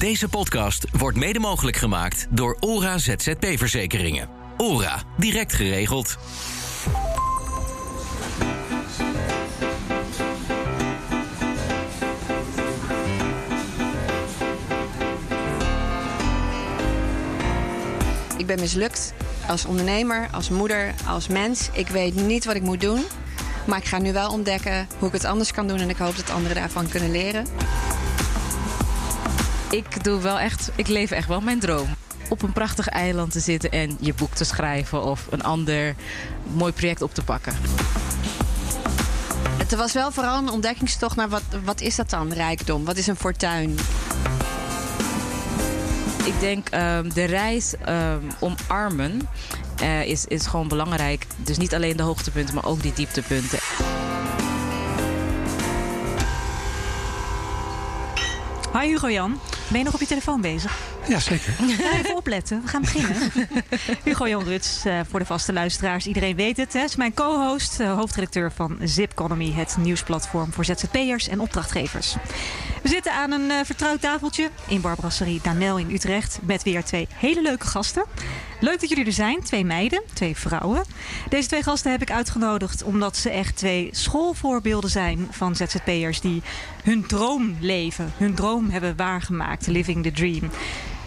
Deze podcast wordt mede mogelijk gemaakt door ORA ZZP-verzekeringen. ORA, direct geregeld. Ik ben mislukt als ondernemer, als moeder, als mens. Ik weet niet wat ik moet doen. Maar ik ga nu wel ontdekken hoe ik het anders kan doen. En ik hoop dat anderen daarvan kunnen leren. Ik doe wel echt, ik leef echt wel mijn droom. Op een prachtig eiland te zitten en je boek te schrijven of een ander mooi project op te pakken. Het was wel vooral een ontdekkingstocht naar wat, wat is dat dan, rijkdom? Wat is een fortuin? Ik denk ehm, de reis um, omarmen uh, is, is gewoon belangrijk. Dus niet alleen de hoogtepunten, maar ook die dieptepunten. Hi Hugo Jan, ben je nog op je telefoon bezig? Ja, zeker. Even opletten, we gaan beginnen. Hugo Jan Ruts, uh, voor de vaste luisteraars, iedereen weet het. Is mijn co-host, uh, hoofdredacteur van Zip Economy, het nieuwsplatform voor ZZP'ers en opdrachtgevers. We zitten aan een uh, vertrouwd tafeltje in Barbrasserie Danel in Utrecht met weer twee hele leuke gasten. Leuk dat jullie er zijn, twee meiden, twee vrouwen. Deze twee gasten heb ik uitgenodigd omdat ze echt twee schoolvoorbeelden zijn van ZZP'ers die hun droom leven, hun droom hebben waargemaakt, living the dream.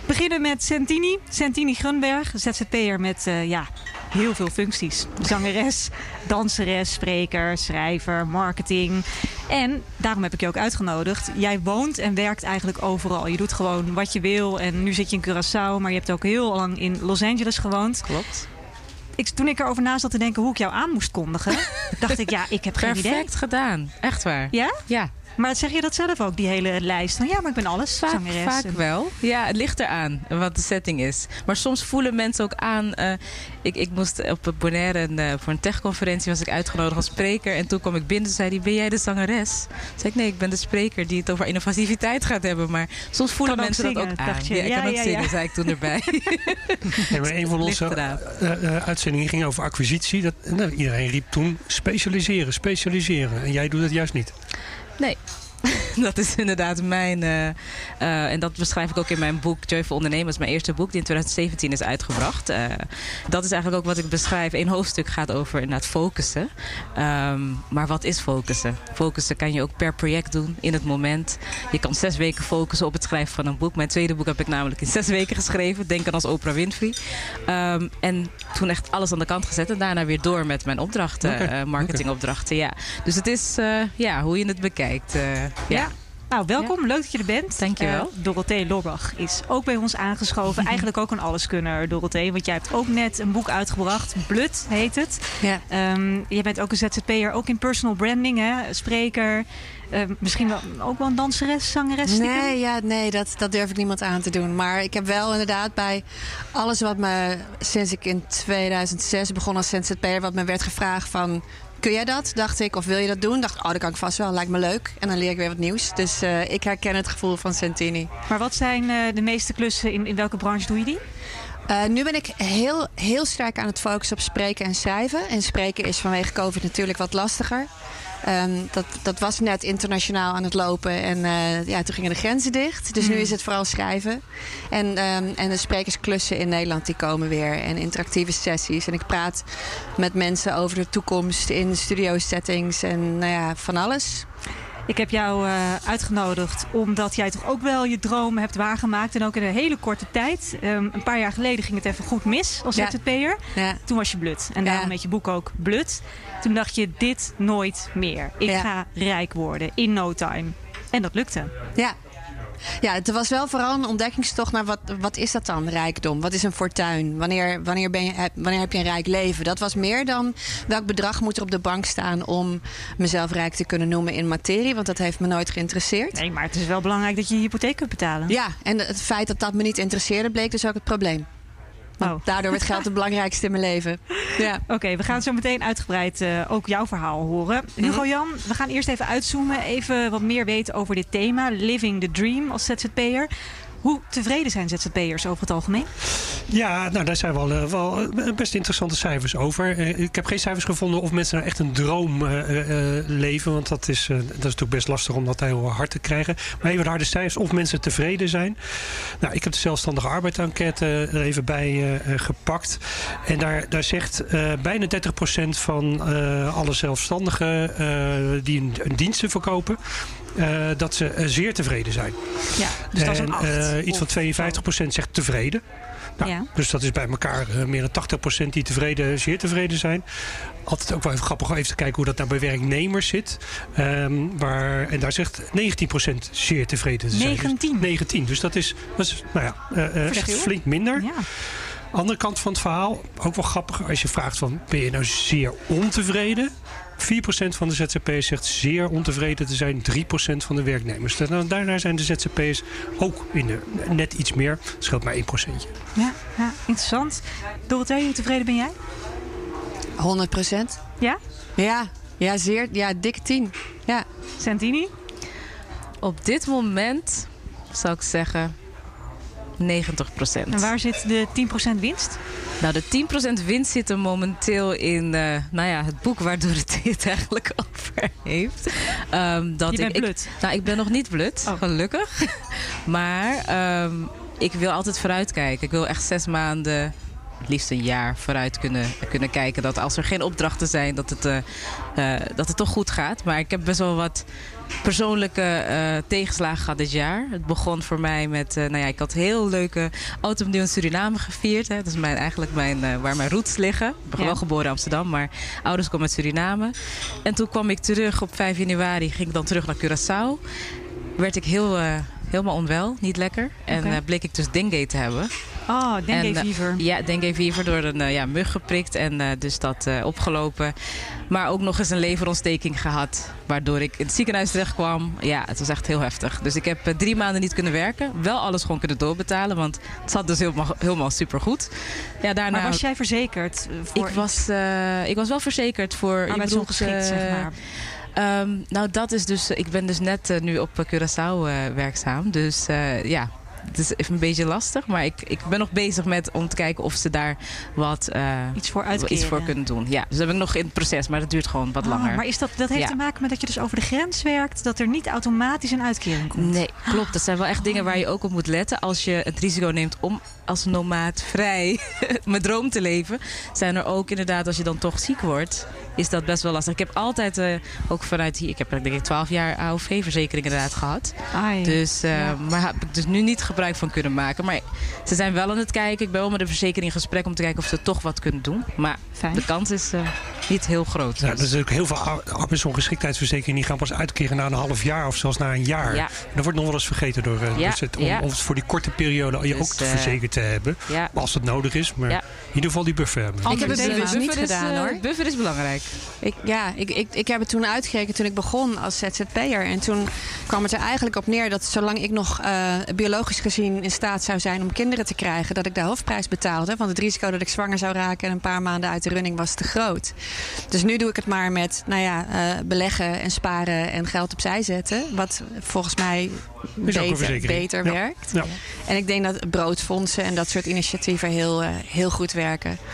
We beginnen met Santini, Santini Grunberg, ZZP'er met uh, ja, heel veel functies. Zangeres, danseres, spreker, schrijver, marketing. En daarom heb ik je ook uitgenodigd. Jij woont en werkt eigenlijk overal. Je doet gewoon wat je wil. En nu zit je in Curaçao, maar je hebt ook heel lang in Los Angeles gewoond. Klopt. Ik, toen ik erover na zat te denken hoe ik jou aan moest kondigen, dacht ik, ja, ik heb geen Perfect idee. Perfect gedaan. Echt waar. Ja? Ja. Maar zeg je dat zelf ook, die hele lijst? Van ja, maar ik ben alles. Vaak, zangeres. vaak en... wel. Ja, het ligt eraan wat de setting is. Maar soms voelen mensen ook aan. Uh, ik, ik moest op Bonaire en, uh, voor een techconferentie was ik uitgenodigd als spreker. En toen kwam ik binnen en zei hij, ben jij de zangeres? Toen zei ik, nee, ik ben de spreker die het over innovativiteit gaat hebben. Maar soms voelen kan mensen zingen, dat ook aan. Je. Ja, ik ja, kan ook ja, zingen, ja. zei ik toen erbij. Nee, maar een van onze uh, uitzendingen ging over acquisitie. Dat, nou, iedereen riep toen specialiseren, specialiseren. En jij doet dat juist niet. Nee, dat is inderdaad mijn. Uh, uh, en dat beschrijf ik ook in mijn boek Joyful Ondernemers, mijn eerste boek, die in 2017 is uitgebracht. Uh, dat is eigenlijk ook wat ik beschrijf. Eén hoofdstuk gaat over inderdaad focussen. Um, maar wat is focussen? Focussen kan je ook per project doen in het moment. Je kan zes weken focussen op het schrijven van een boek. Mijn tweede boek heb ik namelijk in zes weken geschreven. Denk aan als Oprah Winfrey. Um, en toen echt alles aan de kant gezet en daarna weer door met mijn opdrachten, okay. marketingopdrachten. Ja. Dus het is ja, hoe je het bekijkt. Ja. ja. Nou, welkom. Ja. Leuk dat je er bent. Dankjewel. Uh, Dorothee Lorbach is ook bij ons aangeschoven. Eigenlijk ook een alleskunner, Dorothee. Want jij hebt ook net een boek uitgebracht. Blut heet het. Ja. Um, je bent ook een ZZP'er, ook in personal branding, hè? spreker. Uh, misschien wel, ook wel een danseres, zangeres? Nee, ja, nee dat, dat durf ik niemand aan te doen. Maar ik heb wel inderdaad bij alles wat me sinds ik in 2006 begon als ZZP'er... wat me werd gevraagd van kun jij dat? Dacht ik. Of wil je dat doen? Dacht ik, oh, dat kan ik vast wel. Lijkt me leuk. En dan leer ik weer wat nieuws. Dus uh, ik herken het gevoel van Santini. Maar wat zijn uh, de meeste klussen? In, in welke branche doe je die? Uh, nu ben ik heel, heel sterk aan het focussen op spreken en schrijven. En spreken is vanwege COVID natuurlijk wat lastiger. Um, dat, dat was net internationaal aan het lopen en uh, ja, toen gingen de grenzen dicht. Dus mm. nu is het vooral schrijven. En, um, en de sprekersklussen in Nederland die komen weer. En interactieve sessies. En ik praat met mensen over de toekomst in studio settings en nou ja, van alles. Ik heb jou uh, uitgenodigd omdat jij toch ook wel je droom hebt waargemaakt. En ook in een hele korte tijd. Um, een paar jaar geleden ging het even goed mis als Ja. ZZP'er. Ja. Toen was je blut. En daarom Ja. heet je boek ook Blut. Toen dacht je, dit nooit meer. Ik ga rijk worden in no time. En dat lukte. Ja. Ja, het was wel vooral een ontdekkingstocht naar wat, wat is dat dan, rijkdom? Wat is een fortuin? Wanneer, wanneer, ben je, wanneer heb je een rijk leven? Dat was meer dan welk bedrag moet er op de bank staan om mezelf rijk te kunnen noemen in materie. Want dat heeft me nooit geïnteresseerd. Nee, maar het is wel belangrijk dat je je hypotheek kunt betalen. Ja, en het feit dat dat me niet interesseerde bleek dus ook het probleem. Want Oh. daardoor werd geld het belangrijkste in mijn leven. Ja. Oké, we gaan zo meteen uitgebreid eh, ook jouw verhaal horen. Mhm. Hugo Jan, we gaan eerst even uitzoomen. Even wat meer weten over dit thema. Living the dream als ZZP'er. Hoe tevreden zijn ZZP'ers over het algemeen? Ja, nou daar zijn wel, uh, wel best interessante cijfers over. ik heb geen cijfers gevonden of mensen nou echt een droom leven. Want dat is, dat is natuurlijk best lastig om dat heel hard te krijgen. Maar even de harde cijfers of mensen tevreden zijn. Nou, ik heb de zelfstandige arbeidsenquête er even bij gepakt. En daar, daar zegt bijna 30% van alle zelfstandigen die een diensten verkopen uh, dat ze uh, zeer tevreden zijn. Ja, dus en, dat is een 8, uh, iets van 52% zegt tevreden. Nou, ja. Dus dat is bij elkaar meer dan 80% die tevreden, zeer tevreden zijn. Altijd ook wel even grappig om even te kijken hoe dat nou bij werknemers zit. Um, waar, en daar zegt 19% zeer tevreden te zijn. 19? Dus 19. Dus dat is, dat is nou ja, echt flink minder. Ja. Andere kant van het verhaal, ook wel grappig. Als je vraagt van, ben je nou zeer ontevreden? 4% van de ZZP'ers zegt zeer ontevreden te zijn. 3% van de werknemers. Nou, daarna zijn de ZZP'ers ook in de, net iets meer. Het scheelt maar 1%. Ja, ja interessant. Dorothee, hoe tevreden ben jij? 100%. Ja? Ja, ja, zeer, ja dik 10. Ja. Santini? Op dit moment zou ik zeggen 90% En waar zit de 10% winst? Nou, de 10% winst zit er momenteel in uh, nou ja, het boek waardoor het dit eigenlijk over heeft. Um, dat Je bent ik, blut? Ik, nou, ik ben nog niet blut, oh. gelukkig. maar um, ik wil altijd vooruitkijken. Ik wil echt zes maanden het liefst een jaar vooruit kunnen, kunnen kijken. Dat als er geen opdrachten zijn, dat het, uh, uh, dat het toch goed gaat. Maar ik heb best wel wat persoonlijke uh, tegenslagen gehad dit jaar. Het begon voor mij met, uh, nou ja, ik had heel leuke auto in Suriname gevierd. Hè. Dat is mijn, eigenlijk mijn, uh, waar mijn roots liggen. Ik ben ja. wel geboren in Amsterdam, maar ouders komen uit Suriname. En toen kwam ik terug op 5 januari, ging ik dan terug naar Curaçao. Werd ik heel, helemaal onwel, niet lekker. En okay. bleek ik dus dengue te hebben. Oh, dengue fever. ja, dengue fever door een ja, mug geprikt en dus dat opgelopen. Maar ook nog eens een leverontsteking gehad. Waardoor ik in het ziekenhuis terecht kwam. Ja, het was echt heel heftig. Dus ik heb drie maanden niet kunnen werken. Wel alles gewoon kunnen doorbetalen. Want het zat dus helemaal, helemaal supergoed. Ja, daarna... Maar was jij verzekerd? Voor ik, was, ik was wel verzekerd voor... Arbeidsongeschikt, zeg maar. Um, nou, dat is dus. Ik ben dus net uh, nu op Curaçao uh, werkzaam. Dus uh, ja, het is even een beetje lastig. Maar ik, ik ben nog bezig met om te kijken of ze daar wat uh, iets, voor iets voor kunnen doen. Ja, dus dat ben ik nog in het proces, maar dat duurt gewoon wat oh, langer. Maar is dat, dat heeft ja. te maken met dat je dus over de grens werkt, dat er niet automatisch een uitkering komt? Nee, klopt. Dat zijn wel echt dingen waar je ook op moet letten. Als je het risico neemt om als nomaat vrij mijn droom te leven, zijn er ook inderdaad, als je dan toch ziek wordt, is dat best wel lastig. Ik heb altijd uh, ook vanuit hier, ik heb denk ik 12 jaar AOV-verzekering inderdaad gehad. Ai, dus, uh, ja. maar heb ik dus nu niet gebruik van kunnen maken. Maar ze zijn wel aan het kijken. Ik ben wel met de verzekering in gesprek om te kijken of ze toch wat kunnen doen. Maar Fijn. de kans is uh, niet heel groot. Ja, er zijn ook heel veel arbeidsongeschiktheidsverzekeringen die gaan pas uitkeren na een half jaar of zelfs na een jaar. Ja. Dat wordt nog wel eens vergeten door uh, ja. dus het, om, om, voor die korte periode je dus, ook te verzekerd te hebben. Als het nodig is. Maar ieder geval die buffer hebben. Ik heb het dus niet gedaan hoor. Buffer is belangrijk. Ik, ja, ik, ik, ik heb het toen uitgerekend toen ik begon als ZZP'er. En toen kwam het er eigenlijk op neer dat zolang ik nog uh, biologisch gezien in staat zou zijn om kinderen te krijgen, dat ik de hoofdprijs betaalde. Want het risico dat ik zwanger zou raken en een paar maanden uit de running was te groot. Dus nu doe ik het maar met nou ja, uh, beleggen en sparen en geld opzij zetten. Wat volgens mij beter, beter ja. werkt. Ja. En ik denk dat broodfondsen en dat soort initiatieven heel, uh, heel goed werken.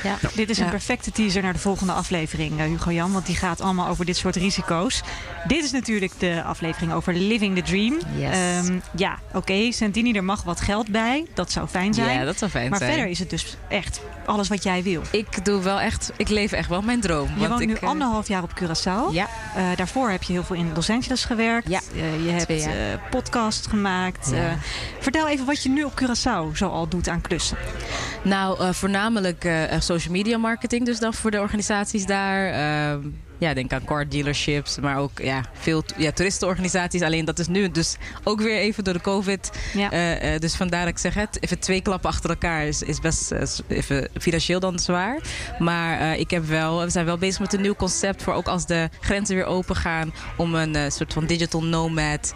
Ja. Dit is een perfecte teaser naar de volgende aflevering, Hugo Jan. Want die gaat allemaal over dit soort risico's. Dit is natuurlijk de aflevering over Living the Dream. Yes. Um, ja, oké, okay, Santini, er mag wat geld bij. Dat zou fijn zijn. Ja, dat zou fijn maar zijn. verder is het dus echt alles wat jij wil. Ik doe wel echt, ik leef echt wel mijn droom. Je want woont ik, nu anderhalf jaar op Curaçao. Ja. Uh, daarvoor heb je heel veel in Los Angeles gewerkt. Ja. Uh, je hebt uh, podcast gemaakt. Ja. vertel even wat je nu op Curaçao zo al doet aan klussen. Nou, voornamelijk social media marketing dus dan voor de organisaties daar. Ehm, ja, denk aan car dealerships, maar ook ja, veel ja, toeristenorganisaties. Alleen dat is nu dus ook weer even door de COVID. Ja. Uh, uh, dus vandaar dat ik zeg het, even twee klappen achter elkaar is, is best uh, even financieel dan zwaar. Maar ik heb wel, we zijn wel bezig met een nieuw concept voor ook als de grenzen weer open gaan. Om een soort van digital nomad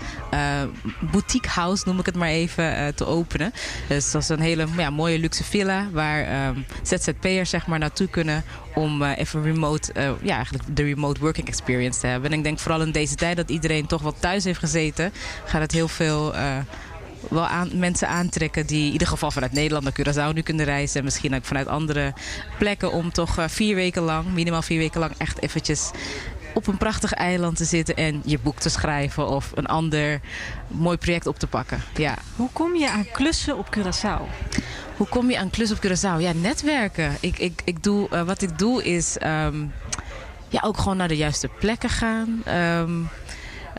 boutique house, noem ik het maar even, te openen. Dus dat is een hele ja, mooie luxe villa waar um, ZZP'ers zeg maar naartoe kunnen om even remote, ja, eigenlijk de remote working experience te hebben. En ik denk vooral in deze tijd dat iedereen toch wat thuis heeft gezeten, gaat het heel veel. Uh, wel aan, mensen aantrekken die in ieder geval vanuit Nederland naar Curaçao nu kunnen reizen. En misschien ook vanuit andere plekken om toch eh, vier weken lang, minimaal vier weken lang, echt eventjes op een prachtig eiland te zitten en je boek te schrijven of een ander mooi project op te pakken. Ja. Hoe kom je aan klussen op Curaçao? Hoe kom je aan klussen op Curaçao? Ja, netwerken. Ik, ik, ik doe, uh, wat ik doe is um, ja, ook gewoon naar de juiste plekken gaan. Um,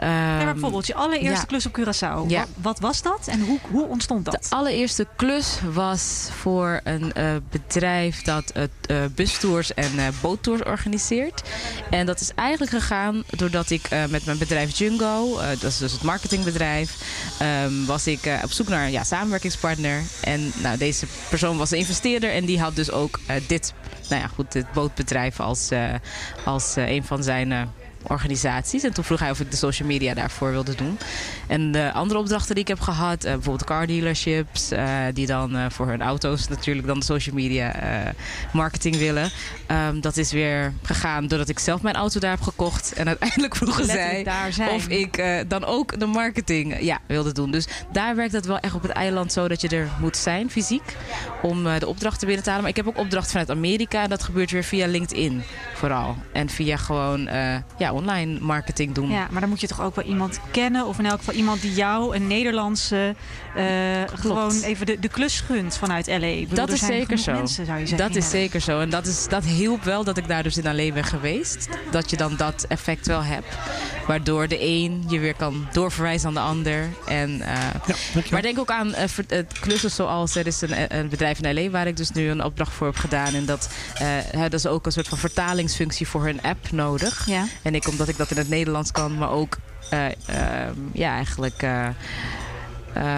Um, ja, bijvoorbeeld je allereerste ja. klus op Curaçao. Ja. Wat, wat, was dat en hoe, hoe ontstond dat? De allereerste klus was voor een uh, bedrijf dat uh, bustours en uh, boottours organiseert. En dat is eigenlijk gegaan doordat ik met mijn bedrijf Jungo, dat is dus het marketingbedrijf, um, was ik op zoek naar een ja, samenwerkingspartner. En nou, deze persoon was een investeerder en die had dus ook dit, nou ja, goed, dit bootbedrijf als, als een van zijn organisaties. En toen vroeg hij of ik de social media daarvoor wilde doen. En de andere opdrachten die ik heb gehad, uh, bijvoorbeeld car dealerships, uh, die dan uh, voor hun auto's natuurlijk dan de social media marketing willen. Um, dat is weer gegaan doordat ik zelf mijn auto daar heb gekocht. En uiteindelijk vroegen zij of ik dan ook de marketing ja, wilde doen. Dus daar werkt het wel echt op het eiland zo dat je er moet zijn, fysiek, om de opdrachten binnen te halen. Maar ik heb ook opdrachten vanuit Amerika. En dat gebeurt weer via LinkedIn vooral. En via gewoon ja, online marketing doen. Ja, maar dan moet je toch ook wel iemand kennen. Of in elk geval iemand die jou, een Nederlandse, uh, gewoon even de, de klus gunt vanuit LA. Bedoel, dat is zeker zo. Mensen, zou je zeggen, dat is zeker zo. En dat, is, dat hielp wel dat ik daar dus in LA ben geweest. Dat je dan dat effect wel hebt. Waardoor de een je weer kan doorverwijzen aan de ander. En, uh, ja, maar denk ook aan uh, klussen zoals er is een, een, bedrijf in LA waar ik dus nu een opdracht voor heb gedaan. En dat, dat is ook een soort van vertalingsfunctie voor hun app nodig. Ja. En ik, omdat ik dat in het Nederlands kan, maar ook uh, uh, ja, eigenlijk uh,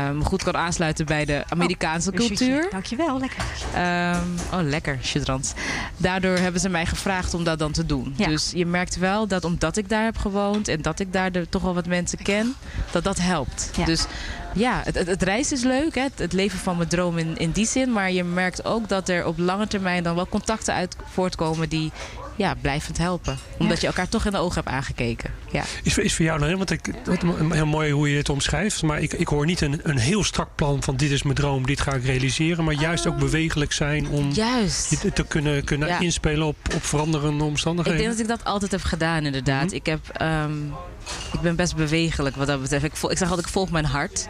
um, goed kan aansluiten bij de Amerikaanse oh, cultuur. Dankjewel, lekker. Um, oh, lekker, chudrans. Daardoor hebben ze mij gevraagd om dat dan te doen. Ja. Dus je merkt wel dat omdat ik daar heb gewoond en dat ik daar de, toch wel wat mensen ken, dat dat helpt. Ja. Dus ja, het, het, het reizen is leuk, hè? Het, het, leven van mijn droom in, in die zin. Maar je merkt ook dat er op lange termijn dan wel contacten uit voortkomen die ja, blijvend helpen. Omdat Ja. je elkaar toch in de ogen hebt aangekeken. Ja. Is, is voor jou nou, hè, want ik, heel mooi hoe je het omschrijft. Maar ik, ik hoor niet een, een heel strak plan van dit is mijn droom, dit ga ik realiseren. Maar juist ook bewegelijk zijn om Juist. je te- te kunnen, kunnen Ja. inspelen op, op veranderende Ik omstandigheden. denk dat ik dat altijd heb gedaan, inderdaad. Mhm. Ik, heb, ehm, ik ben best bewegelijk wat dat betreft. Ik, vol- ik zeg altijd, ik volg mijn hart.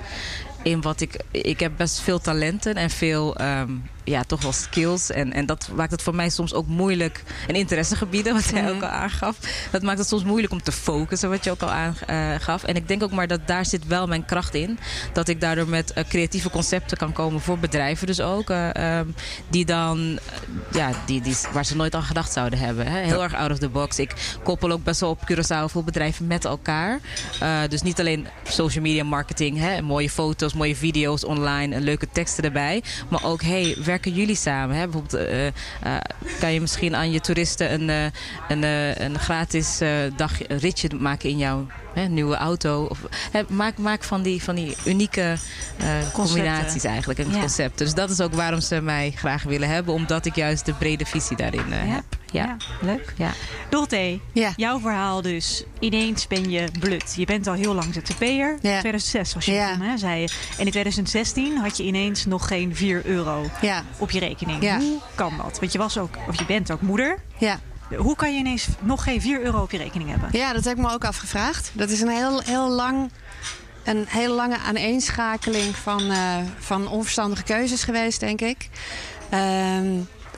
In wat ik, ik heb best veel talenten en veel, ehm, ja, toch wel skills. En, en dat maakt het voor mij soms ook moeilijk. En interessegebieden, wat jij Mhm. ook al aangaf. Dat maakt het soms moeilijk om te focussen, wat je ook al aangaf. En ik denk ook maar dat daar zit wel mijn kracht in. Dat ik daardoor met eh, creatieve concepten kan komen voor bedrijven dus ook. eh, ehm, die dan, eh, ja, die, die, waar ze nooit aan gedacht zouden hebben. Hè? Heel erg out of the box. Ik koppel ook best wel op Curaçao veel bedrijven met elkaar. Eh, dus niet alleen social media marketing, hè? mooie foto's, mooie video's online, en leuke teksten erbij. Maar ook, hey, werken jullie samen? Hè? Bijvoorbeeld, eh, kan je misschien aan je toeristen een, eh, een, een gratis dag een ritje maken in jouw hè, nieuwe auto? Of, hè, maak, maak van die, van die unieke combinaties eigenlijk en Ja. concepten. Dus dat is ook waarom ze mij graag willen hebben, omdat ik juist de brede visie daarin Ja. heb. Ja. leuk. Ja. Jouw verhaal dus. Ineens ben je blut. Je bent al heel lang ZZP'er. In 2006 was je Ja. hè, zei je. En in 2016 had je ineens nog geen 4 euro Ja, op je rekening. Ja. Hoe kan dat? Want je, was ook, of je bent ook moeder. ja. Hoe kan je ineens nog geen 4 euro op je rekening hebben? ja, dat heb ik me ook afgevraagd. Dat is een heel, heel lang. Een hele lange aaneenschakeling van, eh, van onverstandige keuzes geweest, denk ik. Ehm,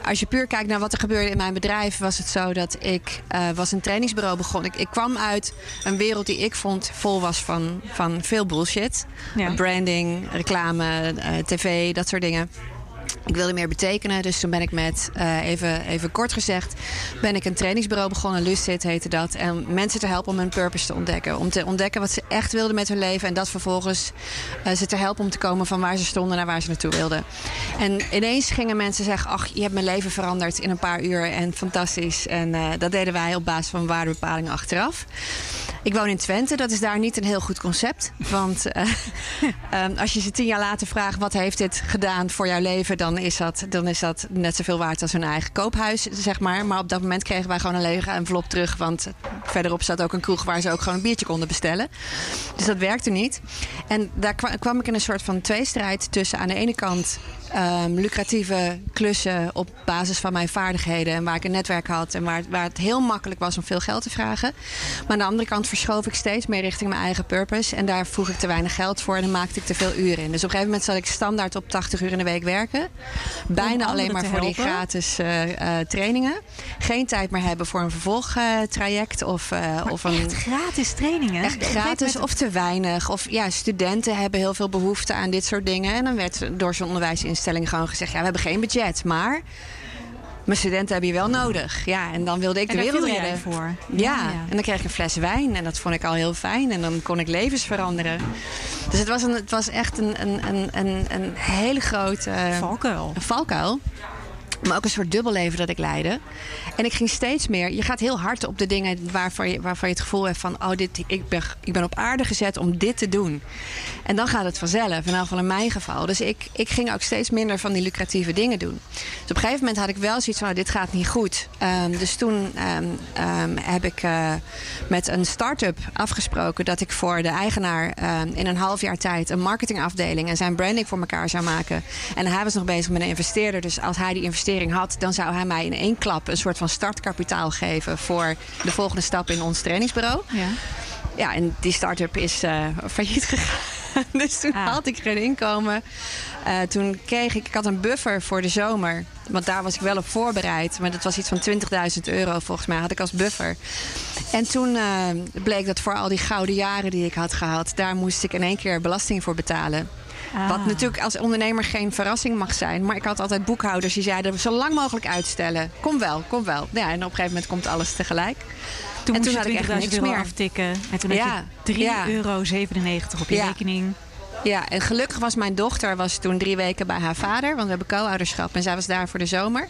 als je puur kijkt naar wat er gebeurde in mijn bedrijf, was het zo dat ik eh, was een trainingsbureau begonnen. Ik, ik kwam uit een wereld die ik vond vol was van, van veel bullshit. Ja. Branding, reclame, eh, tv, dat soort dingen. Ik wilde meer betekenen, dus toen ben ik met, eh, even, even kort gezegd, ben ik een trainingsbureau begonnen. Lucid heette dat. En mensen te helpen om hun purpose te ontdekken. Om te ontdekken wat ze echt wilden met hun leven. En dat vervolgens eh, ze te helpen om te komen van waar ze stonden naar waar ze naartoe wilden. En ineens gingen mensen zeggen, ach, je hebt mijn leven veranderd in een paar uur. En fantastisch. En eh, dat deden wij op basis van waardebepalingen achteraf. Ik woon in Twente, dat is daar niet een heel goed concept. Want eh, ehm, als je ze tien jaar later vraagt, wat heeft dit gedaan voor jouw leven? Dan is, dat, dan is dat net zoveel waard als hun eigen koophuis, zeg maar. Maar op dat moment kregen wij gewoon een lege envelop terug. Want verderop zat ook een kroeg waar ze ook gewoon een biertje konden bestellen. Dus dat werkte niet. En daar kwam ik in een soort van tweestrijd tussen aan de ene kant um, lucratieve klussen op basis van mijn vaardigheden. En waar ik een netwerk had en waar, waar het heel makkelijk was om veel geld te vragen. Maar aan de andere kant verschoof ik steeds meer richting mijn eigen purpose. En daar vroeg ik te weinig geld voor en dan maakte ik te veel uren in. Dus op een gegeven moment zat ik standaard op 80 uur in de week werken. Bijna alleen maar voor die gratis uh, uh, trainingen. Geen tijd meer hebben voor een vervolgtraject of, uh, of een. Echt gratis trainingen? Echt gratis of te weinig. Of ja, studenten hebben heel veel behoefte aan dit soort dingen. En dan werd door zo'n onderwijsinstelling instelling gewoon gezegd: ja, we hebben geen budget, maar mijn studenten hebben je wel nodig. Ja, en dan wilde ik de wereld redden. voor. Ja, en dan kreeg ik een fles wijn en dat vond ik al heel fijn. En dan kon ik levens veranderen. Dus het was, een, het was echt een, een, een, een hele grote... valkuil. Een valkuil. Maar ook een soort dubbelleven dat ik leidde. En ik ging steeds meer. Je gaat heel hard op de dingen waarvan je, waarvan je het gevoel hebt van: oh, dit, ik, ben, ik ben op aarde gezet om dit te doen. En dan gaat het vanzelf, in ieder geval in mijn geval. Dus ik, ik ging ook steeds minder van die lucratieve dingen doen. Dus op een gegeven moment had ik wel zoiets van: oh, dit gaat niet goed. Um, dus toen um, um, heb ik uh, met een start-up afgesproken dat ik voor de eigenaar in een half jaar tijd een marketingafdeling en zijn branding voor elkaar zou maken. En hij was nog bezig met een investeerder. Dus als hij die investeerder had, dan zou hij mij in één klap een soort van startkapitaal geven voor de volgende stap in ons trainingsbureau. Ja, ja en die start-up is uh, failliet gegaan. Dus toen ah. had ik geen inkomen. Uh, toen kreeg ik, ik had een buffer voor de zomer. Want daar was ik wel op voorbereid. Maar dat was iets van 20.000 euro volgens mij, had ik als buffer. En toen uh, bleek dat voor al die gouden jaren die ik had gehad, daar moest ik in één keer belasting voor betalen. Wat ah. natuurlijk als ondernemer geen verrassing mag zijn. Maar ik had altijd boekhouders die zeiden zo lang mogelijk uitstellen. Kom wel, kom wel. Ja, en op een gegeven moment komt alles tegelijk. Toen en toen had ik echt niks meer aftikken. En toen ja, had je 3,97 euro op je rekening. Ja, en gelukkig was mijn dochter was toen drie weken bij haar vader. Want we hebben co-ouderschap. En zij was daar voor de zomer.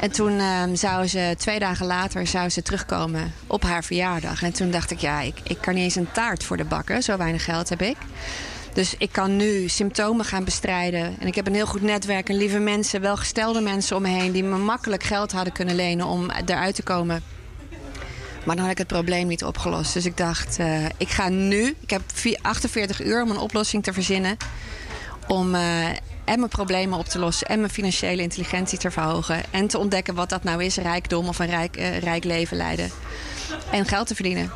En toen uh, zou ze twee dagen later zou ze terugkomen op haar verjaardag. En toen dacht ik, ja, ik, ik kan niet eens een taart voor de bakken. Zo weinig geld heb ik. Dus ik kan nu symptomen gaan bestrijden. En ik heb een heel goed netwerk en lieve mensen, welgestelde mensen om me heen... die me makkelijk geld hadden kunnen lenen om eruit te komen. Maar dan had ik het probleem niet opgelost. Dus ik dacht, uh, ik ga nu... Ik heb 48 uur om een oplossing te verzinnen... om uh, en mijn problemen op te lossen... en mijn financiële intelligentie te verhogen... en te ontdekken wat dat nou is, rijkdom of een rijk, uh, rijk leven leiden. En geld te verdienen.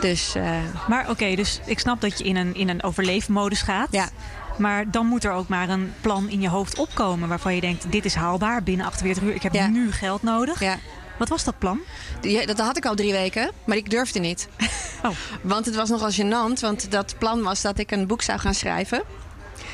Dus, uh... Maar oké, dus ik snap dat je in een, in een overleefmodus gaat. Ja. Maar dan moet er ook maar een plan in je hoofd opkomen waarvan je denkt: dit is haalbaar binnen 48 uur. Ik heb nu geld nodig. Ja. Wat was dat plan? Ja, dat had ik al drie weken, maar ik durfde niet. Oh. want het was nogal gênant, want dat plan was dat ik een boek zou gaan schrijven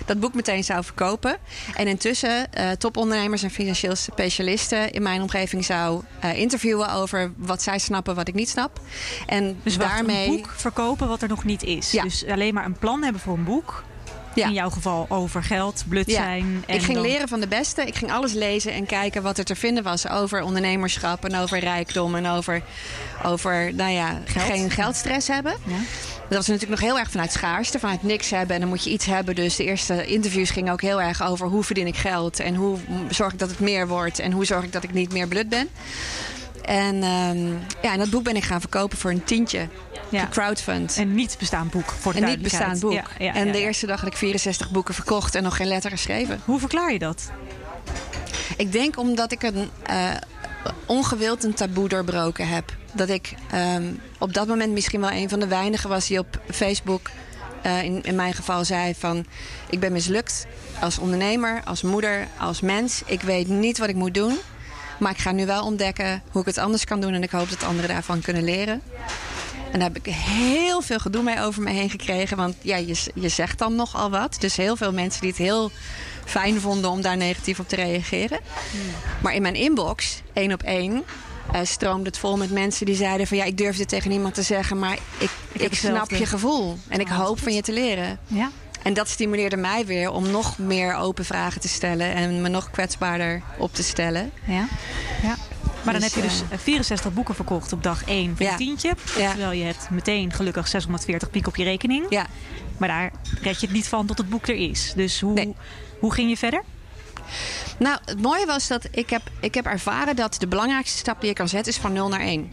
dat boek meteen zou verkopen. En intussen uh, topondernemers en financieel specialisten in mijn omgeving zou uh, interviewen over wat zij snappen, wat ik niet snap. En dus daarmee. een boek verkopen wat er nog niet is. Ja. Dus alleen maar een plan hebben voor een boek. Ja. In jouw geval over geld, blut zijn. En ik ging leren van de beste. Ik ging alles lezen en kijken wat er te vinden was over ondernemerschap en over rijkdom en over, over nou ja, geen geldstress hebben. Ja. Dat was natuurlijk nog heel erg vanuit schaarste, vanuit niks hebben. En dan moet je iets hebben. Dus de eerste interviews gingen ook heel erg over hoe verdien ik geld. En hoe zorg ik dat het meer wordt. En hoe zorg ik dat ik niet meer blut ben. En, um, ja, en dat boek ben ik gaan verkopen voor een tientje. Ja. Crowdfund. En niet bestaand boek voor de En niet bestaand boek. Ja, ja, en de eerste dag had ik 64 boeken verkocht en nog geen letter geschreven. Hoe verklaar je dat? Ik denk omdat ik een uh, ongewild een taboe doorbroken heb dat ik um, op dat moment misschien wel een van de weinigen was die op Facebook uh, in, in mijn geval zei van ik ben mislukt als ondernemer, als moeder, als mens. Ik weet niet wat ik moet doen. Maar ik ga nu wel ontdekken hoe ik het anders kan doen. En ik hoop dat anderen daarvan kunnen leren. En daar heb ik heel veel gedoe mee over me heen gekregen. Want ja, je, je zegt dan nogal wat. Dus heel veel mensen die het heel fijn vonden om daar negatief op te reageren. Hmm. Maar in mijn inbox, één op één, uh, stroomde het vol met mensen die zeiden van ja, ik durf dit tegen niemand te zeggen, maar ik, ik, snap je gevoel en ik hoop van je te leren. Ja. En dat stimuleerde mij weer om nog meer open vragen te stellen en me nog kwetsbaarder op te stellen. Ja. ja. Maar dan dus, heb je dus 64 eh, boeken verkocht op dag 1 voor een tientje. Terwijl je hebt meteen gelukkig 640 piek op je rekening. Ja. Maar daar red je het niet van tot het boek er is. Dus hoe, hoe ging je verder? Nou, het mooie was dat ik heb, ik heb ervaren dat de belangrijkste stap die je kan zetten is van 0 naar 1.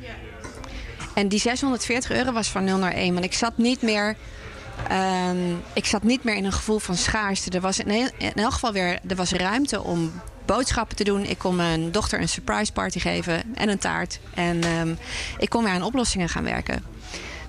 En die 640 euro was van 0 naar 1. Want ik zat niet meer. ehm, ik zat niet meer in een gevoel van schaarste. Er was in, heel- in elk geval weer er was ruimte om boodschappen te doen. Ik kon mijn dochter een surprise party geven en een taart. En ehm, ik kon weer aan oplossingen gaan werken.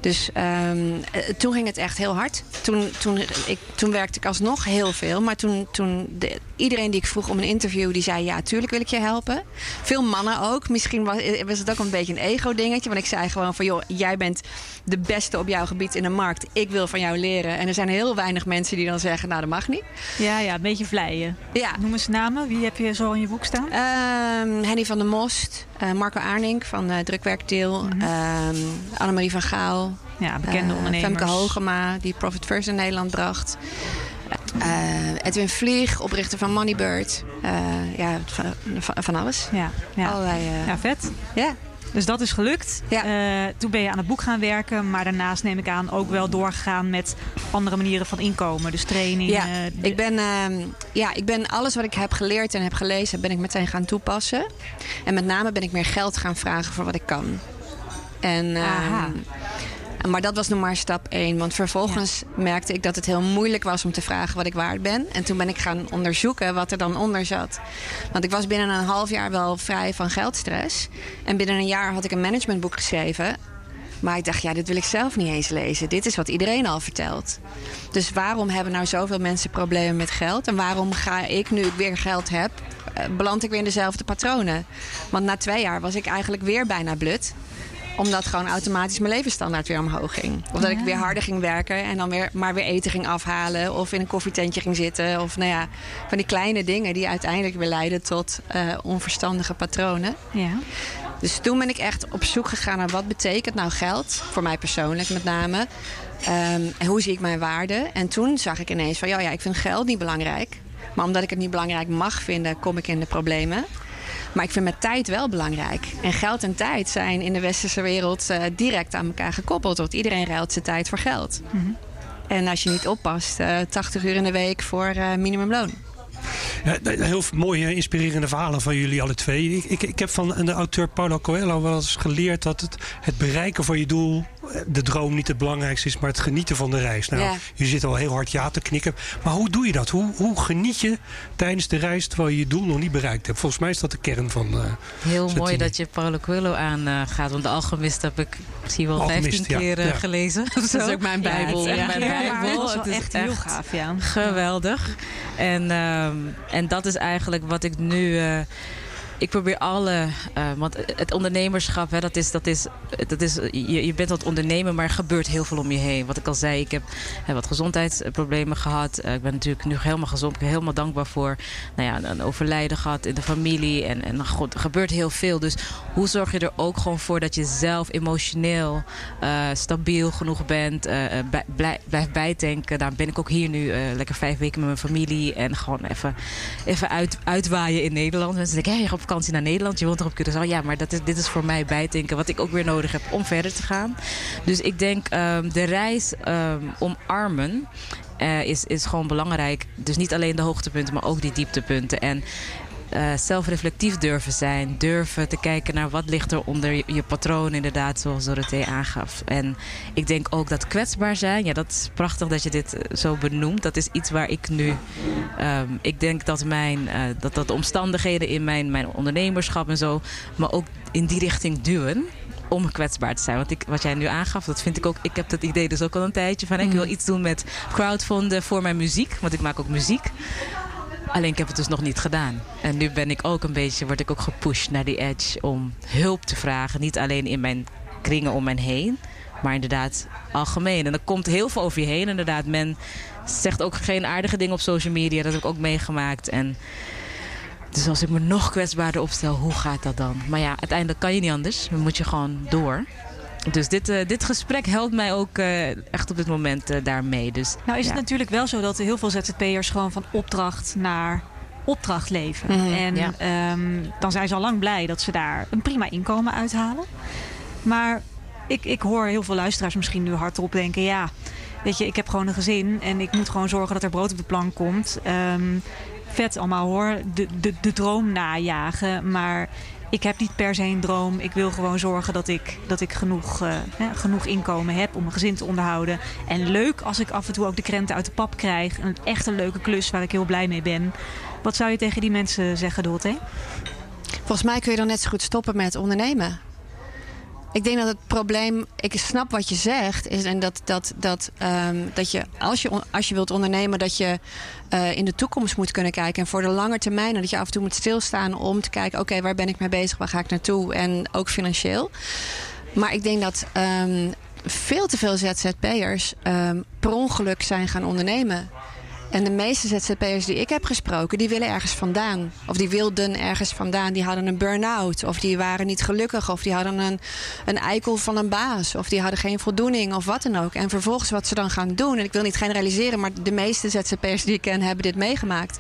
Dus ehm, eh, toen ging het echt heel hard. Toen, toen, ik, toen werkte ik alsnog heel veel. Maar toen, toen de, iedereen die ik vroeg om een interview, die zei ja, tuurlijk wil ik je helpen. Veel mannen ook. Misschien was, was het ook een beetje een ego-dingetje. Want ik zei gewoon van joh, jij bent de beste op jouw gebied in de markt. Ik wil van jou leren. En er zijn heel weinig mensen die dan zeggen, nou dat mag niet. Ja, ja, een beetje vleien. Ja. Noem eens namen. Wie heb je zo in je boek staan? Ehm, Henny van der Most, eh, Marco Aarnink van eh Drukwerkdeel, ehm, Annemarie van Gaal, Ja, bekende eh, ondernemers. Femke Hogema, die Profit First in Nederland bracht. Eh, Edwin Vlieg, oprichter van Moneybird. Eh, ja, van, van- van alles. Ja, ja. Allerlei, ja, vet. ja. Dus dat is gelukt. Ja. Toen ben je aan het boek gaan werken. Maar daarnaast neem ik aan ook wel doorgegaan met andere manieren van inkomen. Dus training. Ja, de- ik ben, ehm, ja, ik ben alles wat ik heb geleerd en heb gelezen, ben ik meteen gaan toepassen. En met name ben ik meer geld gaan vragen voor wat ik kan. En, ehm, Aha. Maar dat was nog maar stap één. Want vervolgens merkte ik dat het heel moeilijk was om te vragen wat ik waard ben. En toen ben ik gaan onderzoeken wat er dan onder zat. Want ik was binnen een half jaar wel vrij van geldstress. En binnen een jaar had ik een managementboek geschreven. Maar ik dacht, ja, dit wil ik zelf niet eens lezen. Dit is wat iedereen al vertelt. Dus waarom hebben nou zoveel mensen problemen met geld? En waarom ga ik, nu ik weer geld heb, eh, beland ik weer in dezelfde patronen? Want na twee jaar was ik eigenlijk weer bijna blut omdat gewoon automatisch mijn levensstandaard weer omhoog ging. Of dat ik weer harder ging werken en dan weer, maar weer eten ging afhalen. Of in een koffietentje ging zitten. Of nou ja, van die kleine dingen die uiteindelijk weer leiden tot eh, onverstandige patronen. ja. Dus toen ben ik echt op zoek gegaan naar wat betekent nou geld. Voor mij persoonlijk met name. Ehm, en hoe zie ik mijn waarde? En toen zag ik ineens van ja, ja, ik vind geld niet belangrijk. Maar omdat ik het niet belangrijk mag vinden, kom ik in de problemen. Maar ik vind mijn tijd wel belangrijk. En geld en tijd zijn in de westerse wereld eh, direct aan elkaar gekoppeld. Want iedereen ruilt zijn tijd voor geld. En als je niet oppast, eh 80 uur in de week voor eh, minimumloon. Ja, heel mooie, inspirerende verhalen van jullie alle twee. Ik, ik, ik heb van de auteur Paulo Coelho wel eens geleerd dat het, het bereiken van je doel, eh, de droom niet het belangrijkste is, maar het genieten van de reis. Nou, Ja. je zit al heel hard ja te knikken. Maar hoe doe je dat? Hoe, hoe geniet je tijdens de reis terwijl je je doel nog niet bereikt hebt? Volgens mij is dat de kern van. eh, Heel mooi dat je Paulo Coelho aangaat. want de Alchemist heb ik misschien wel Alchemist, 15 ja, keer eh, ja. gelezen. Dat is ook mijn Ja, het bijbel. is echt Ja. mijn bijbel. Het is echt heel gaaf, ja. Geweldig. En, ehm, en dat is eigenlijk wat ik nu. eh, ik probeer alle. eh, want het ondernemerschap, hè, dat is. Dat is, dat is je, je bent het ondernemen, maar er gebeurt heel veel om je heen. Wat ik al zei, ik heb hè, wat gezondheidsproblemen gehad. Eh, ik ben natuurlijk nu helemaal gezond. Ik ben helemaal dankbaar voor. Nou ja, een overlijden gehad in de familie. En, en god, er gebeurt heel veel. Dus hoe zorg je er ook gewoon voor dat je zelf emotioneel eh, stabiel genoeg bent? bij- blij- blijf bijtanken. Daar ben ik ook hier nu lekker vijf weken met mijn familie. En gewoon even, even uit, uitwaaien in Nederland. Mensen denken, hey, vakantie naar Nederland. Je woont toch op Curaçao? Ja, maar dat is, dit is voor mij bijtanken. Wat ik ook weer nodig heb om verder te gaan. Dus ik denk ehm, de reis ehm, omarmen. eh, is, is gewoon belangrijk. Dus niet alleen de hoogtepunten, maar ook die dieptepunten. En eh, zelfreflectief durven zijn. Durven te kijken naar wat ligt er onder je, je patroon, inderdaad, zoals Dorothee aangaf. En ik denk ook dat kwetsbaar zijn, ja, dat is prachtig dat je dit eh, zo benoemt. Dat is iets waar ik nu. ehm, ik denk dat, mijn, eh, dat, dat de omstandigheden in mijn, mijn ondernemerschap en zo. me ook in die richting duwen om kwetsbaar te zijn. Want ik, wat jij nu aangaf, dat vind ik ook. Ik heb dat idee dus ook al een tijdje van. Ik wil iets doen met crowdfunden voor mijn muziek. Want ik maak ook muziek. Alleen ik heb het dus nog niet gedaan. En nu ben ik ook een beetje, word ik ook gepusht naar die edge om hulp te vragen. Niet alleen in mijn kringen om mij heen, maar inderdaad algemeen. En er komt heel veel over je heen. Inderdaad, men zegt ook geen aardige dingen op social media. Dat heb ik ook meegemaakt. En dus als ik me nog kwetsbaarder opstel, hoe gaat dat dan? Maar ja, uiteindelijk kan je niet anders. Dan moet je gewoon door. Dus dit, eh, dit gesprek helpt mij ook eh, echt op dit moment eh, daarmee. Dus, Nou is ja. het natuurlijk wel zo dat heel veel ZZP'ers gewoon van opdracht naar opdracht leven. Mhm, en ja. ehm, dan zijn ze al lang blij dat ze daar een prima inkomen uithalen. Maar ik, ik hoor heel veel luisteraars misschien nu hardop denken... ja, weet je, ik heb gewoon een gezin en ik moet gewoon zorgen dat er brood op de plank komt. Ehm, vet allemaal hoor, de, de, de droom najagen. Maar ik heb niet per se een droom. Ik wil gewoon zorgen dat ik, dat ik genoeg, uh, hè, genoeg inkomen heb om mijn gezin te onderhouden. En leuk als ik af en toe ook de krenten uit de pap krijg. Een echt een leuke klus waar ik heel blij mee ben. Wat zou je tegen die mensen zeggen, Dorothee? Volgens mij kun je dan net zo goed stoppen met ondernemen. Ik denk dat het probleem, ik snap wat je zegt, is en dat, dat, dat, um, dat je, als je als je wilt ondernemen, dat je uh, in de toekomst moet kunnen kijken. En voor de lange termijn, dat je af en toe moet stilstaan om te kijken: oké, waar ben ik mee bezig, waar ga ik naartoe? En ook financieel. Maar ik denk dat um, veel te veel ZZP'ers um, per ongeluk zijn gaan ondernemen. En de meeste ZZP'ers die ik heb gesproken, die willen ergens vandaan. Of die wilden ergens vandaan. Die hadden een burn-out. Of die waren niet gelukkig. Of die hadden een, een eikel van een baas. Of die hadden geen voldoening. Of wat dan ook. En vervolgens wat ze dan gaan doen. En ik wil niet generaliseren, maar de meeste ZZP'ers die ik ken hebben dit meegemaakt.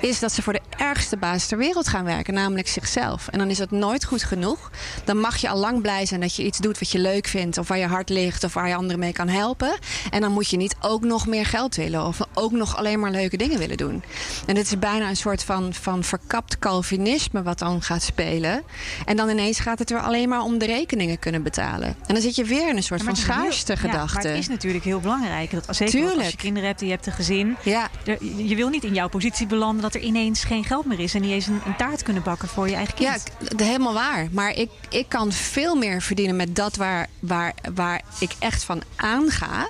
Is dat ze voor de ergste baas ter wereld gaan werken. Namelijk zichzelf. En dan is het nooit goed genoeg. Dan mag je al lang blij zijn dat je iets doet wat je leuk vindt. Of waar je hart ligt. Of waar je anderen mee kan helpen. En dan moet je niet ook nog meer geld willen. Of ook nog alleen maar leuke dingen willen doen. En dit is bijna een soort van, van verkapt Calvinisme wat dan gaat spelen. En dan ineens gaat het er alleen maar om de rekeningen kunnen betalen. En dan zit je weer in een soort van schaarste gedachte. Ja, maar het is natuurlijk heel belangrijk. Dat, zeker als je kinderen hebt en je hebt een gezin. Ja. je wil niet in jouw positie belanden dat er ineens geen geld meer is. En niet eens een, een taart kunnen bakken voor je eigen kind. Ja, helemaal waar. Maar ik, ik kan veel meer verdienen met dat waar, waar, waar ik echt van aanga.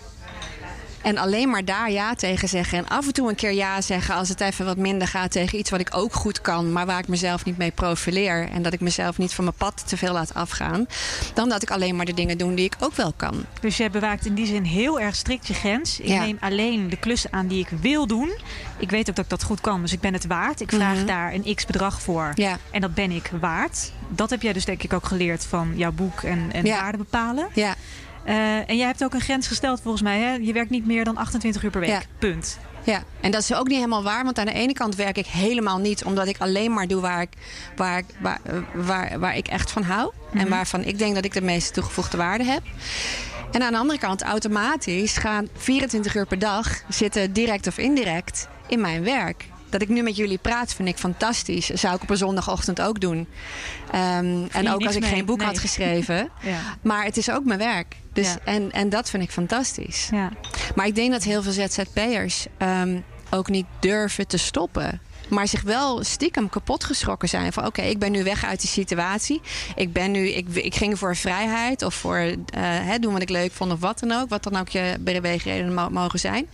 En alleen maar daar ja tegen zeggen. En af en toe een keer ja zeggen als het even wat minder gaat tegen iets wat ik ook goed kan, maar waar ik mezelf niet mee profileer. En dat ik mezelf niet van mijn pad te veel laat afgaan. Dan dat ik alleen maar de dingen doe die ik ook wel kan. Dus jij bewaakt in die zin heel erg strikt je grens. Ik neem alleen de klussen aan die ik wil doen. Ik weet ook dat ik dat goed kan, dus ik ben het waard. Ik vraag mhm. daar een x bedrag voor. Ja. En dat ben ik waard. Dat heb jij dus denk ik ook geleerd van jouw boek en, en ja. waarde bepalen. Ja. Uh, en jij hebt ook een grens gesteld volgens mij. Hè? Je werkt niet meer dan 28 uur per week. Ja. Punt. Ja, en dat is ook niet helemaal waar. Want aan de ene kant werk ik helemaal niet omdat ik alleen maar doe waar ik, waar, waar, waar, waar ik echt van hou. Mm -hmm. En Mhm. waarvan ik denk dat ik de meeste toegevoegde waarde heb. En aan de andere kant, automatisch gaan 24 uur per dag zitten, direct of indirect, in mijn werk. Dat ik nu met jullie praat, vind ik fantastisch. Zou ik op een zondagochtend ook doen. Um, en ook als ik mee. geen boek nee. had geschreven. ja. Maar het is ook mijn werk. Dus, Ja. en, en dat vind ik fantastisch. Ja. Maar ik denk dat heel veel ZZP'ers um, ook niet durven te stoppen. Maar zich wel stiekem kapot geschrokken zijn. Van oké, okay, ik ben nu weg uit die situatie. Ik, ben nu, ik, ik ging voor vrijheid of voor uh, hè, doen wat ik leuk vond of wat dan ook. Wat dan ook je beweegredenen mogen zijn.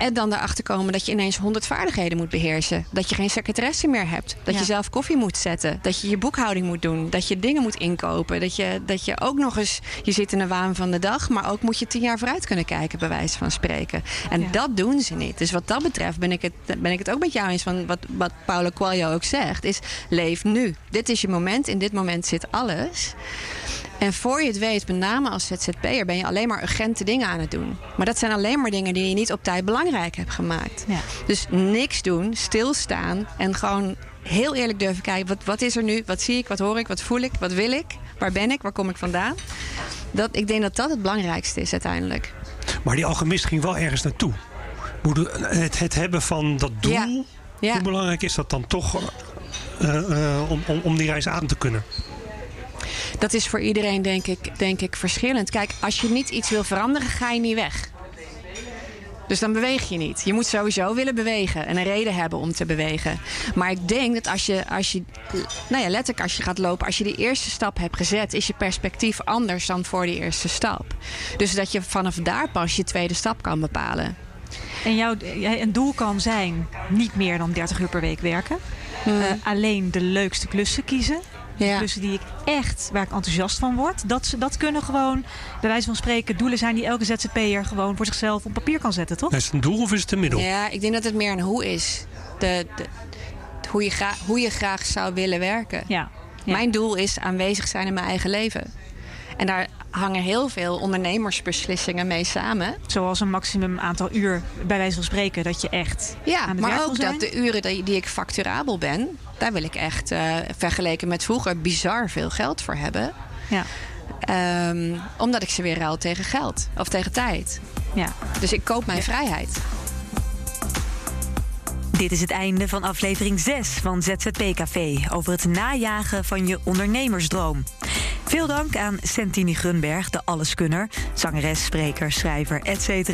En dan erachter komen dat je ineens honderd vaardigheden moet beheersen. Dat je geen secretaresse meer hebt. Dat Ja. je zelf koffie moet zetten. Dat je je boekhouding moet doen. Dat je dingen moet inkopen. Dat je, dat je ook nog eens... Je zit in de waan van de dag. Maar ook moet je tien jaar vooruit kunnen kijken, bij wijze van spreken. En Ja. dat doen ze niet. Dus wat dat betreft ben ik het, ben ik het ook met jou eens van wat, wat Paulo Coelho ook zegt. Is leef nu. Dit is je moment. In dit moment zit alles. En voor je het weet, met name als ZZP'er, ben je alleen maar urgente dingen aan het doen. Maar dat zijn alleen maar dingen die je niet op tijd belangrijk hebt gemaakt. Ja. Dus niks doen, stilstaan en gewoon heel eerlijk durven kijken. Wat, wat is er nu? Wat zie ik? Wat hoor ik? Wat voel ik? Wat wil ik? Waar ben ik? Waar kom ik vandaan? Dat, ik denk dat dat het belangrijkste is uiteindelijk. Maar die alchemist ging wel ergens naartoe. Het, het hebben van dat doel. Ja. Ja. Hoe belangrijk is dat dan toch eh, eh, om, om, om die reis aan te kunnen? Dat is voor iedereen denk ik, denk ik verschillend. Kijk, als je niet iets wil veranderen, ga je niet weg. Dus dan beweeg je niet. Je moet sowieso willen bewegen en een reden hebben om te bewegen. Maar ik denk dat als je, als je nou ja, letterlijk als je gaat lopen, als je die eerste stap hebt gezet, is je perspectief anders dan voor die eerste stap. Dus dat je vanaf daar pas je tweede stap kan bepalen. En jouw, een doel kan zijn niet meer dan 30 uur per week werken. Eh, alleen de leukste klussen kiezen. Ja. Klussen die ik echt, waar ik enthousiast van word. Dat, ze- dat kunnen gewoon, bij wijze van spreken, doelen zijn die elke ZZP'er gewoon voor zichzelf op papier kan zetten, toch? Is het een doel of is het een middel? Ja, ik denk dat het meer een hoe is. De, de, hoe, je gra- hoe je graag zou willen werken. Ja. Ja. Mijn doel is aanwezig zijn in mijn eigen leven. En daar hangen heel veel ondernemersbeslissingen mee samen. Zoals een maximum aantal uur, bij wijze van spreken, dat je echt Ja, aan het maar ook dat de uren die, die ik facturabel ben, daar wil ik echt eh, vergeleken met vroeger bizar veel geld voor hebben. Ja. Ehm, omdat ik ze weer ruil tegen geld of tegen tijd. Ja. Dus ik koop mijn vrijheid. Dit is het einde van aflevering 6 van ZZP Café over het najagen van je ondernemersdroom. Veel dank aan Sentini Grunberg, de alleskunner, zangeres, spreker, schrijver, etc.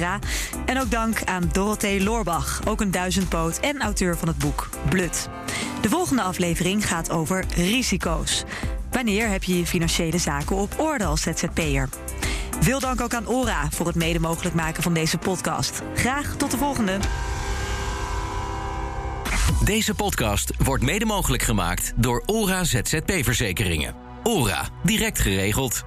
En ook dank aan Dorothee Loorbach, ook een duizendpoot en auteur van het boek Blut. De volgende aflevering gaat over risico's. Wanneer heb je je financiële zaken op orde als ZZP'er? Veel dank ook aan Ora voor het mede mogelijk maken van deze podcast. Graag tot de volgende. Deze podcast wordt mede mogelijk gemaakt door ORA ZZP Verzekeringen. ORA, direct geregeld.